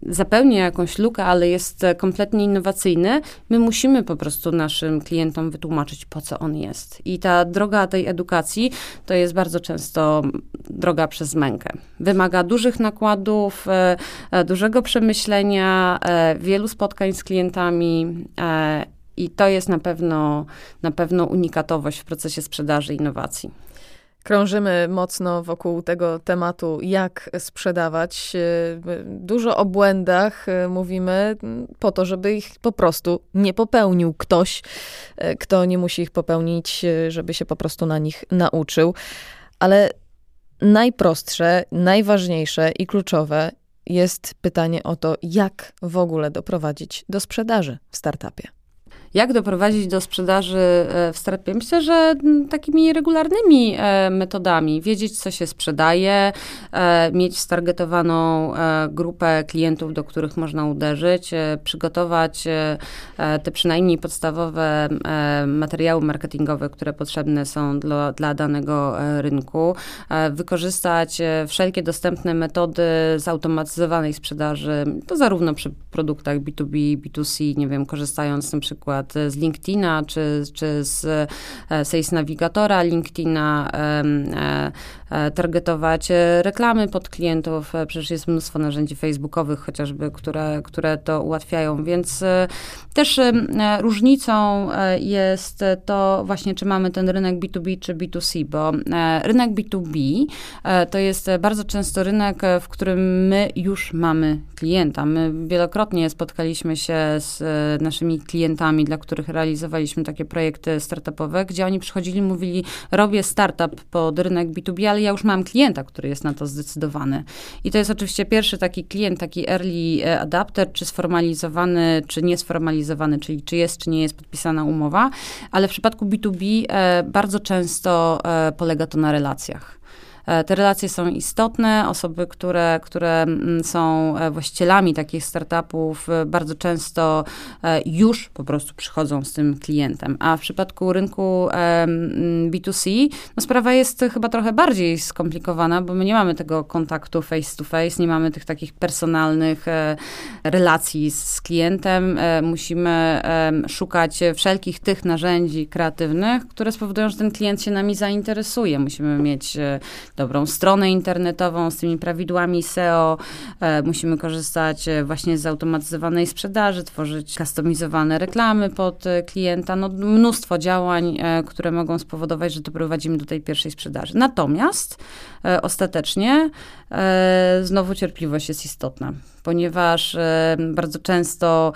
zapełnia jakąś lukę, ale jest kompletnie innowacyjny, my musimy po prostu naszym klientom wytłumaczyć, po co on jest. I ta droga tej edukacji to jest bardzo często droga przez mękę. Wymaga dużych nakładów, dużego przemyślenia, wielu spotkań z klientami i to jest na pewno, na pewno unikatowość w procesie sprzedaży innowacji. Krążymy mocno wokół tego tematu, jak sprzedawać. Dużo o błędach mówimy po to, żeby ich po prostu nie popełnił ktoś, kto nie musi ich popełnić, żeby się po prostu na nich nauczył. Ale najprostsze, najważniejsze i kluczowe jest pytanie o to, jak w ogóle doprowadzić do sprzedaży w startupie. Jak doprowadzić do sprzedaży e, w startupie? Myślę, że takimi regularnymi e, metodami. Wiedzieć, co się sprzedaje, e, mieć stargetowaną grupę klientów, do których można uderzyć, przygotować te przynajmniej podstawowe materiały marketingowe, które potrzebne są dla, dla danego rynku, wykorzystać wszelkie dostępne metody zautomatyzowanej sprzedaży, to zarówno przy produktach B2B, B2C, nie wiem, korzystając na przykład przykład z LinkedIna, czy, czy z e, Sales Navigatora LinkedIna, e, e, targetować reklamy pod klientów. Przecież jest mnóstwo narzędzi facebookowych chociażby, które, które to ułatwiają, więc też różnicą jest to właśnie, czy mamy ten rynek B2B czy B2C, bo rynek B2B to jest bardzo często rynek, w którym my już mamy klienta. My wielokrotnie spotkaliśmy się z naszymi klientami, dla których realizowaliśmy takie projekty startupowe, gdzie oni przychodzili i mówili, robię startup pod rynek B2B, ale ja już mam klienta, który jest na to zdecydowany. I to jest oczywiście pierwszy taki klient, taki early e, adapter, czy sformalizowany, czy niesformalizowany, czyli czy jest, czy nie jest podpisana umowa, ale w przypadku B2B e, bardzo często e, polega to na relacjach. E, te relacje są istotne. Osoby, które, które mm, są e, właścicielami takich startupów, e, bardzo często już po prostu przychodzą z tym klientem. A w przypadku rynku B2C, no sprawa jest chyba trochę bardziej skomplikowana, bo my nie mamy tego kontaktu face to face, nie mamy tych takich personalnych relacji z klientem. Musimy szukać wszelkich tych narzędzi kreatywnych, które spowodują, że ten klient się nami zainteresuje. Musimy mieć dobrą stronę internetową z tymi prawidłami SEO. E, musimy korzystać e, właśnie z automatyzowanej sprzedaży, tworzyć kustomizowane reklamy pod e, klienta. No, mnóstwo działań, które mogą spowodować, że doprowadzimy do tej pierwszej sprzedaży. Natomiast ostatecznie znowu cierpliwość jest istotna ponieważ bardzo często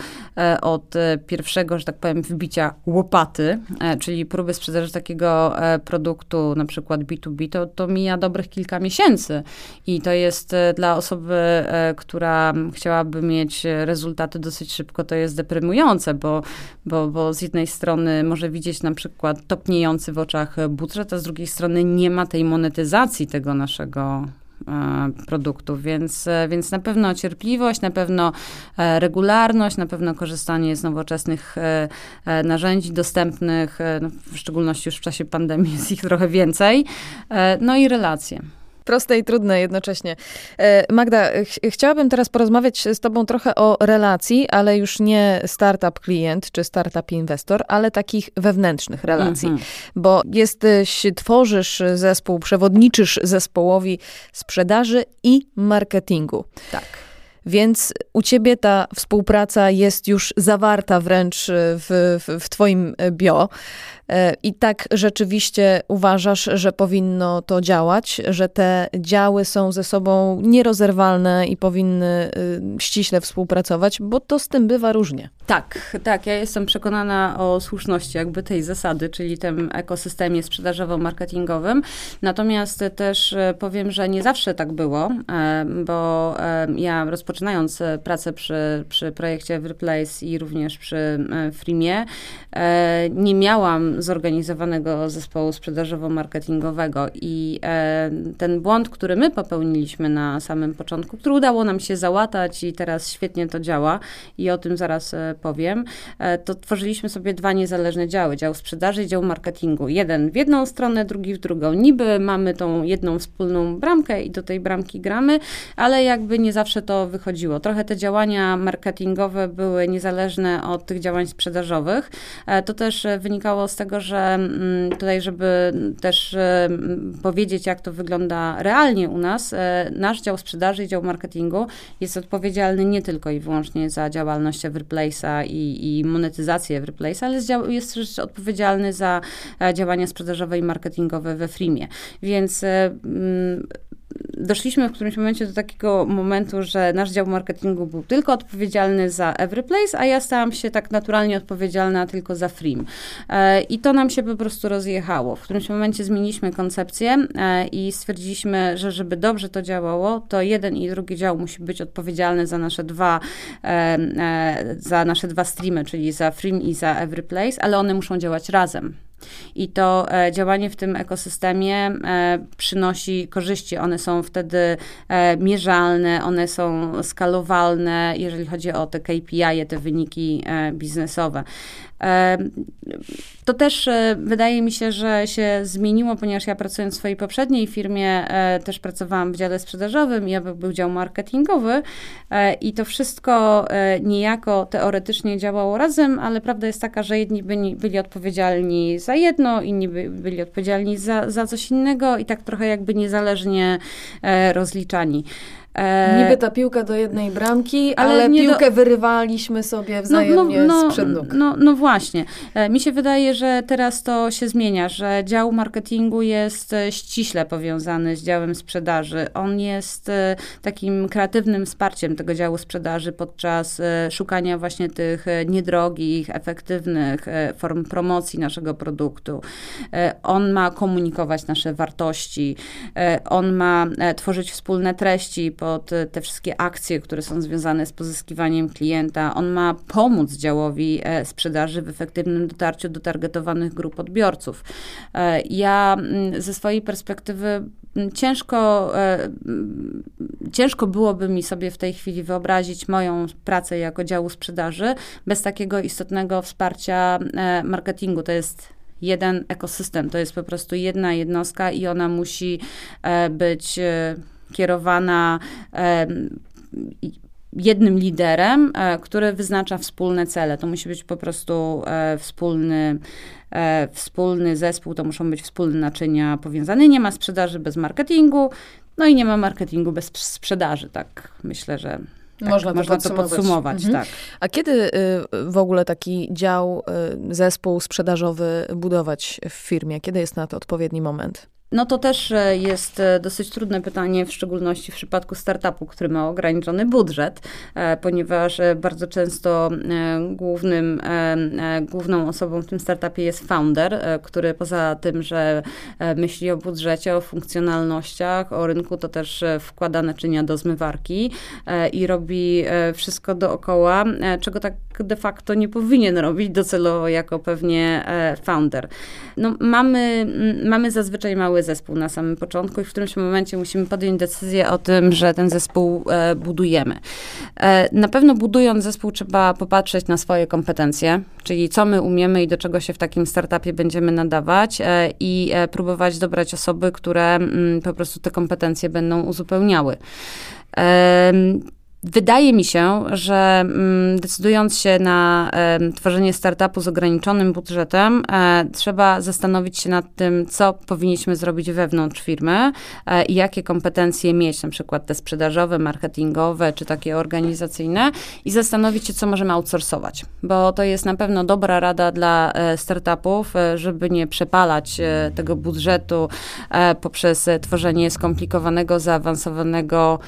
od pierwszego, że tak powiem, wbicia łopaty, czyli próby sprzedaży takiego produktu, na przykład B2B, to, to mija dobrych kilka miesięcy. I to jest dla osoby, która chciałaby mieć rezultaty dosyć szybko, to jest deprymujące, bo, bo, bo z jednej strony może widzieć na przykład topniejący w oczach budżet, a z drugiej strony nie ma tej monetyzacji tego naszego E, produktów, więc, e, więc na pewno cierpliwość, na pewno e, regularność, na pewno korzystanie z nowoczesnych narzędzi dostępnych, no w szczególności już w czasie pandemii jest ich trochę więcej, no i relacje. Proste i trudne jednocześnie. Magda, ch chciałabym teraz porozmawiać z Tobą trochę o relacji, ale już nie startup klient czy startup inwestor, ale takich wewnętrznych relacji. -hmm. Bo jesteś, tworzysz zespół, przewodniczysz zespołowi sprzedaży i marketingu. Tak. Więc u ciebie ta współpraca jest już zawarta wręcz w, w, w twoim bio. E, I tak rzeczywiście uważasz, że powinno to działać, że te działy są ze sobą nierozerwalne i powinny ściśle współpracować, bo to z tym bywa różnie. Tak, tak. Ja jestem przekonana o słuszności jakby tej zasady, czyli tym ekosystemie sprzedażowo-marketingowym. Natomiast też e, powiem, że nie zawsze tak było, e, bo ja rozpoczynając pracę przy, przy projekcie Replace i również przy Freemie, nie miałam zorganizowanego zespołu sprzedażowo-marketingowego i e, ten błąd, który my popełniliśmy na samym początku, który udało nam się załatać i teraz świetnie to działa i o tym zaraz e, powiem, e, to tworzyliśmy sobie dwa niezależne działy, dział sprzedaży i dział marketingu. Jeden w jedną stronę, drugi w drugą. Niby mamy tą jedną wspólną bramkę i do tej bramki gramy, ale jakby nie zawsze to wychodziło. Trochę te działania marketingowe były niezależne od tych działań sprzedażowych. To też wynikało z tego, że mm, tutaj, żeby też e, powiedzieć, jak to wygląda realnie u nas, e, nasz dział sprzedaży i dział marketingu jest odpowiedzialny nie tylko i wyłącznie za działalność Everplace'a i, i monetyzację Everplace'a, ale jest też odpowiedzialny za e, działania sprzedażowe i marketingowe we Freemie. Więc mm, doszliśmy w którymś momencie do takiego momentu, że nasz dział marketingu był tylko odpowiedzialny za Everyplace, a ja stałam się tak naturalnie odpowiedzialna tylko za Freem. E, I to nam się po prostu rozjechało. W którymś momencie zmieniliśmy koncepcję e, i stwierdziliśmy, że żeby dobrze to działało, to jeden i drugi dział musi być odpowiedzialny za nasze dwa, e, za nasze dwa streamy, czyli za Freem i za Everyplace, ale one muszą działać razem. I to e, działanie w tym ekosystemie e, przynosi korzyści. One są wtedy e, mierzalne, one są skalowalne, jeżeli chodzi o te KPI, te wyniki biznesowe. To też e, wydaje mi się, że się zmieniło, ponieważ ja pracując w swojej poprzedniej firmie e, też pracowałam w dziale sprzedażowym, ja był dział marketingowy e, i to wszystko niejako teoretycznie działało razem, ale prawda jest taka, że jedni byli, byli odpowiedzialni za jedno, inni byli odpowiedzialni za, za coś innego i tak trochę jakby niezależnie rozliczani. E, Niby ta piłka do jednej bramki, ale, ale piłkę do... wyrywaliśmy sobie wzajemnie no, no, no, sprzed nóg. No, no właśnie. E, mi się wydaje, że teraz to się zmienia, że dział marketingu jest e, ściśle powiązany z działem sprzedaży. On jest takim kreatywnym wsparciem tego działu sprzedaży podczas szukania właśnie tych niedrogich, efektywnych form promocji naszego produktu. On ma komunikować nasze wartości, on ma tworzyć wspólne treści, pod te wszystkie akcje, które są związane z pozyskiwaniem klienta. On ma pomóc działowi e, sprzedaży w efektywnym dotarciu do targetowanych grup odbiorców. E, ja mm, ze swojej perspektywy mm, ciężko, e, ciężko byłoby mi sobie w tej chwili wyobrazić moją pracę jako działu sprzedaży bez takiego istotnego wsparcia marketingu. To jest jeden ekosystem, to jest po prostu jedna jednostka i ona musi być kierowana jednym liderem, e, który wyznacza wspólne cele. To musi być po prostu e, wspólny, e, wspólny zespół, to muszą być wspólne naczynia powiązane. Nie ma sprzedaży bez marketingu, no i nie ma marketingu bez sprzedaży, tak myślę, że tak, można, to, można podsumować. to podsumować. Mhm. Tak. A kiedy y, w ogóle taki dział, y, zespół sprzedażowy budować w firmie? Kiedy jest na to odpowiedni moment? No to też e, jest e, dosyć trudne pytanie, w szczególności w przypadku startupu, który ma ograniczony budżet, e, ponieważ bardzo często głównym, główną osobą w tym startupie jest founder, który poza tym, że myśli o budżecie, o funkcjonalnościach, o rynku, to też wkłada naczynia do zmywarki i robi wszystko dookoła, czego tak de facto nie powinien robić docelowo jako pewnie founder. No, mamy, mamy zazwyczaj mały zespół na samym początku i w którymś momencie musimy podjąć decyzję o tym, że ten zespół e, budujemy. E, na pewno budując zespół trzeba popatrzeć na swoje kompetencje, czyli co my umiemy i do czego się w takim startupie będziemy nadawać e, i próbować dobrać osoby, które mm, po prostu te kompetencje będą uzupełniały. Wydaje mi się, że mm, decydując się na tworzenie startupu z ograniczonym budżetem, e, trzeba zastanowić się nad tym, co powinniśmy zrobić wewnątrz firmy e, i jakie kompetencje mieć, na przykład te sprzedażowe, marketingowe czy takie organizacyjne i zastanowić się, co możemy outsourcować, bo to jest na pewno dobra rada dla e, startupów, żeby nie przepalać tego budżetu poprzez tworzenie skomplikowanego, zaawansowanego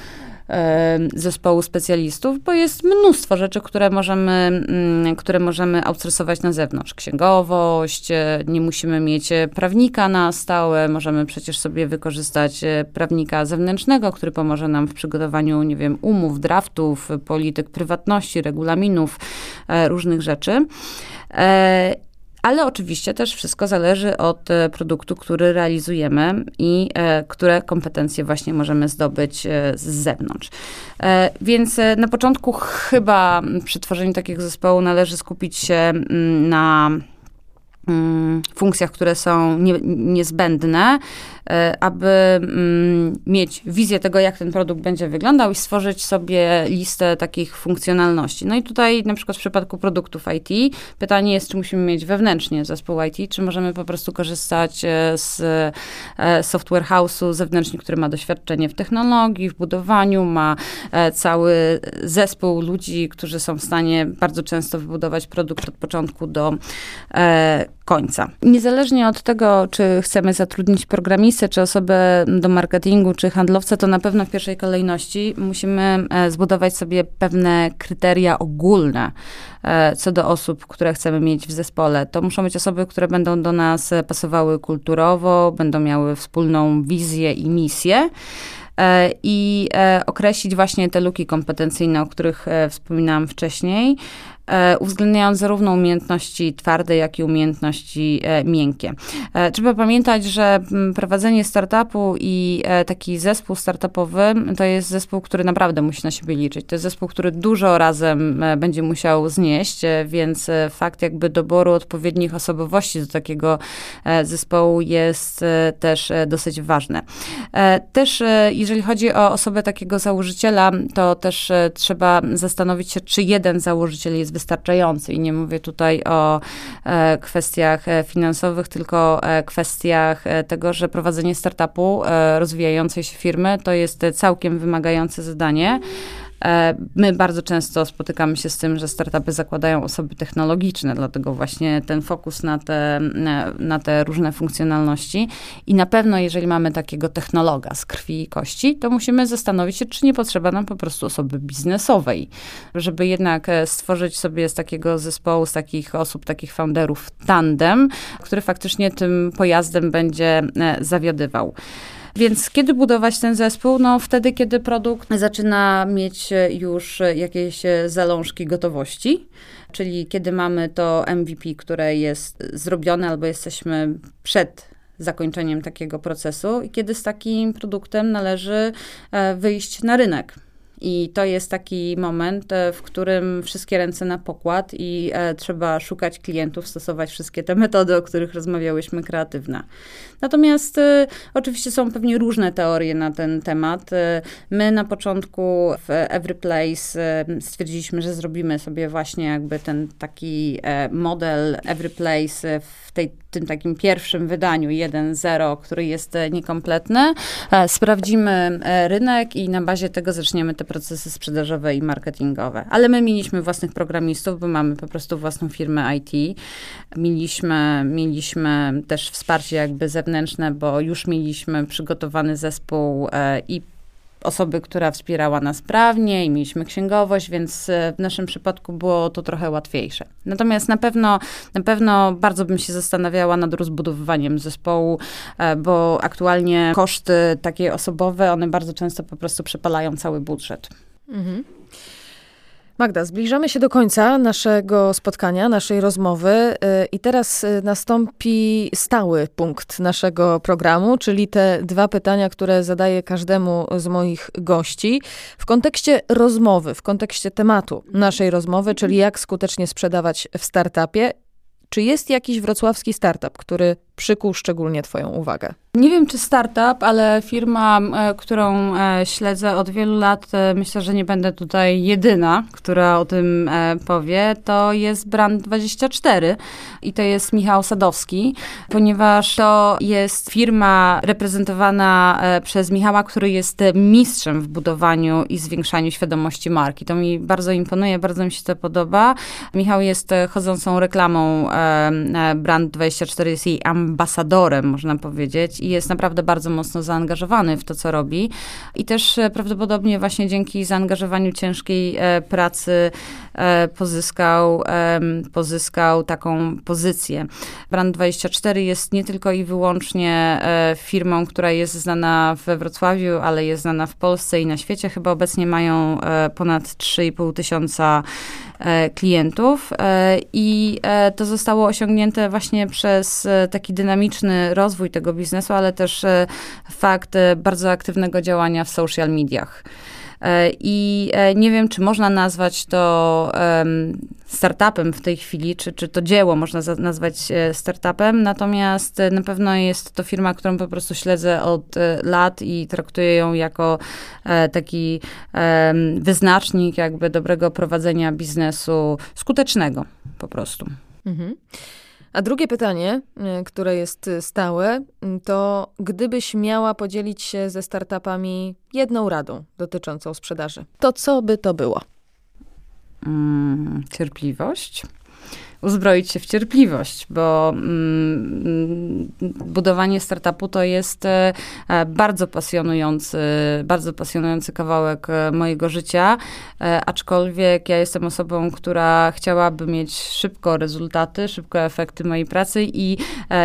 zespołu specjalistów, bo jest mnóstwo rzeczy, które możemy, mm, które możemy outsourcować na zewnątrz. Księgowość, e, nie musimy mieć e, prawnika na stałe, możemy przecież sobie wykorzystać e, prawnika zewnętrznego, który pomoże nam w przygotowaniu, nie wiem, umów, draftów, polityk prywatności, regulaminów, różnych rzeczy. Ale oczywiście też wszystko zależy od e, produktu, który realizujemy i e, które kompetencje właśnie możemy zdobyć e, z zewnątrz. Więc na początku chyba przy tworzeniu takiego zespołu należy skupić się mm, na funkcjach, które są nie, niezbędne, E, aby mm, mieć wizję tego, jak ten produkt będzie wyglądał i stworzyć sobie listę takich funkcjonalności. No i tutaj na przykład w przypadku produktów IT pytanie jest, czy musimy mieć wewnętrznie zespół IT, czy możemy po prostu korzystać e, z e, software house'u zewnętrznie, który ma doświadczenie w technologii, w budowaniu, ma cały zespół ludzi, którzy są w stanie bardzo często wybudować produkt od początku do końca. Niezależnie od tego, czy chcemy zatrudnić programistę, czy osobę do marketingu, czy handlowca, to na pewno w pierwszej kolejności musimy e, zbudować sobie pewne kryteria ogólne e, co do osób, które chcemy mieć w zespole. To muszą być osoby, które będą do nas pasowały kulturowo, będą miały wspólną wizję i misję e, i określić właśnie te luki kompetencyjne, o których wspominałam wcześniej, uwzględniając zarówno umiejętności twarde, jak i umiejętności e, miękkie. E, trzeba pamiętać, że prowadzenie startupu i taki zespół startupowy to jest zespół, który naprawdę musi na siebie liczyć. To jest zespół, który dużo razem będzie musiał znieść, więc fakt jakby doboru odpowiednich osobowości do takiego zespołu jest też dosyć ważny. Też jeżeli chodzi o osobę takiego założyciela, to też trzeba zastanowić się, czy jeden założyciel jest wystarczający. I nie mówię tutaj o e, kwestiach e, finansowych, tylko e, kwestiach tego, że prowadzenie startupu, rozwijającej się firmy, to jest całkiem wymagające zadanie. E, my bardzo często spotykamy się z tym, że startupy zakładają osoby technologiczne, dlatego właśnie ten fokus na te, na te różne funkcjonalności. I na pewno, jeżeli mamy takiego technologa z krwi i kości, to musimy zastanowić się, czy nie potrzeba nam po prostu osoby biznesowej, żeby jednak e, stworzyć sobie z takiego zespołu, z takich osób, takich founderów tandem, który faktycznie tym pojazdem będzie e, zawiodywał. Więc kiedy budować ten zespół? No wtedy, kiedy produkt zaczyna mieć już jakieś zalążki gotowości, czyli kiedy mamy to MVP, które jest zrobione albo jesteśmy przed zakończeniem takiego procesu i kiedy z takim produktem należy e, wyjść na rynek. I to jest taki moment, e, w którym wszystkie ręce na pokład i e, trzeba szukać klientów, stosować wszystkie te metody, o których rozmawiałyśmy, kreatywne. Natomiast e, oczywiście są pewnie różne teorie na ten temat. My na początku w Every Place stwierdziliśmy, że zrobimy sobie właśnie jakby ten taki model Every Place w tej, tym takim pierwszym wydaniu 1.0, który jest niekompletny. Sprawdzimy rynek i na bazie tego zaczniemy te procesy sprzedażowe i marketingowe. Ale my mieliśmy własnych programistów, bo mamy po prostu własną firmę IT. Mieliśmy, mieliśmy też wsparcie jakby zewnętrzne, bo już mieliśmy przygotowany zespół e, i osoby, która wspierała nas prawnie i mieliśmy księgowość, więc e, w naszym przypadku było to trochę łatwiejsze. Natomiast na pewno, na pewno bardzo bym się zastanawiała nad rozbudowywaniem zespołu, e, bo aktualnie koszty takie osobowe, one bardzo często po prostu przepalają cały budżet. Mhm. Magda, zbliżamy się do końca naszego spotkania, naszej rozmowy y, i teraz y, nastąpi stały punkt naszego programu, czyli te dwa pytania, które zadaję każdemu z moich gości w kontekście rozmowy, w kontekście tematu naszej rozmowy, czyli jak skutecznie sprzedawać w startupie. Czy jest jakiś wrocławski startup, który przykuł szczególnie Twoją uwagę? Nie wiem, czy startup, ale firma, e, którą e, śledzę od wielu lat, e, myślę, że nie będę tutaj jedyna, która o tym powie, to jest Brand24 i to jest Michał Sadowski, ponieważ to jest firma reprezentowana przez Michała, który jest mistrzem w budowaniu i zwiększaniu świadomości marki. To mi bardzo imponuje, bardzo mi się to podoba. Michał jest chodzącą reklamą Brand24, jest jej ambasadorem, można powiedzieć i jest naprawdę bardzo mocno zaangażowany w to, co robi. I też e, prawdopodobnie właśnie dzięki zaangażowaniu ciężkiej e, pracy e, pozyskał, pozyskał taką pozycję. Brand24 jest nie tylko i wyłącznie firmą, która jest znana we Wrocławiu, ale jest znana w Polsce i na świecie. Chyba obecnie mają ponad 3,5 tysiąca klientów i to zostało osiągnięte właśnie przez taki dynamiczny rozwój tego biznesu, ale też e, fakt e, bardzo aktywnego działania w social mediach. E, I nie wiem, czy można nazwać to startupem w tej chwili, czy, czy to dzieło można nazwać startupem, natomiast na pewno jest to firma, którą po prostu śledzę od lat i traktuję ją jako taki wyznacznik jakby dobrego prowadzenia biznesu skutecznego po prostu. Mhm. A drugie pytanie, y, które jest stałe, y, to gdybyś miała podzielić się ze startupami jedną radą dotyczącą sprzedaży, to co by to było? Hmm, cierpliwość uzbroić się w cierpliwość, bo mm, budowanie startupu to jest e, bardzo pasjonujący, bardzo pasjonujący kawałek e, mojego życia, e, aczkolwiek ja jestem osobą, która chciałaby mieć szybko rezultaty, szybko efekty mojej pracy i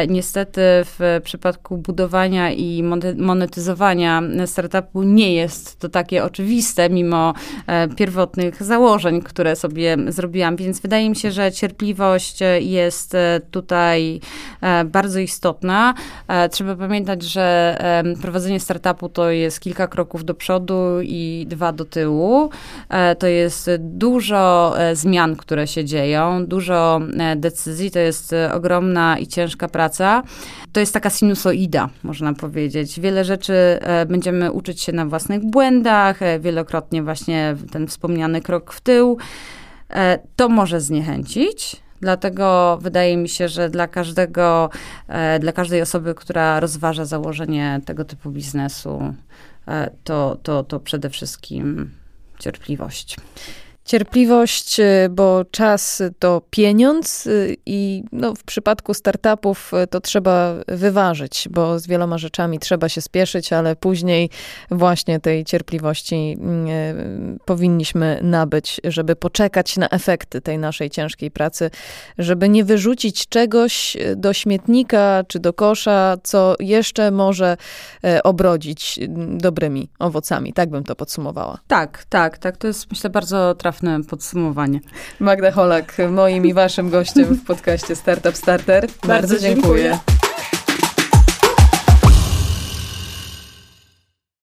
niestety w przypadku budowania i monetyzowania startupu nie jest to takie oczywiste, mimo pierwotnych założeń, które sobie zrobiłam, więc wydaje mi się, że cierpliwość jest e, tutaj e, bardzo istotna. E, trzeba pamiętać, że prowadzenie startupu to jest kilka kroków do przodu i dwa do tyłu. To jest dużo zmian, które się dzieją, dużo decyzji, to jest ogromna i ciężka praca. To jest taka sinusoida, można powiedzieć. Wiele rzeczy będziemy uczyć się na własnych błędach, wielokrotnie właśnie ten wspomniany krok w tył. To może zniechęcić, Dlatego wydaje mi się, że dla każdego, e, dla każdej osoby, która rozważa założenie tego typu biznesu, e, to, to, to przede wszystkim cierpliwość. Cierpliwość, y, bo czas to pieniądz y, i no, w przypadku startupów y, to trzeba wyważyć, bo z wieloma rzeczami trzeba się spieszyć, ale później właśnie tej cierpliwości powinniśmy nabyć, żeby poczekać na efekty tej naszej ciężkiej pracy, żeby nie wyrzucić czegoś do śmietnika czy do kosza, co jeszcze może obrodzić dobrymi owocami. Tak bym to podsumowała. Tak, tak, tak. To jest myślę bardzo trafne trafne podsumowanie. Magda Holak, moim i waszym gościem w podcaście Startup Starter. Bardzo, Bardzo dziękuję. dziękuję.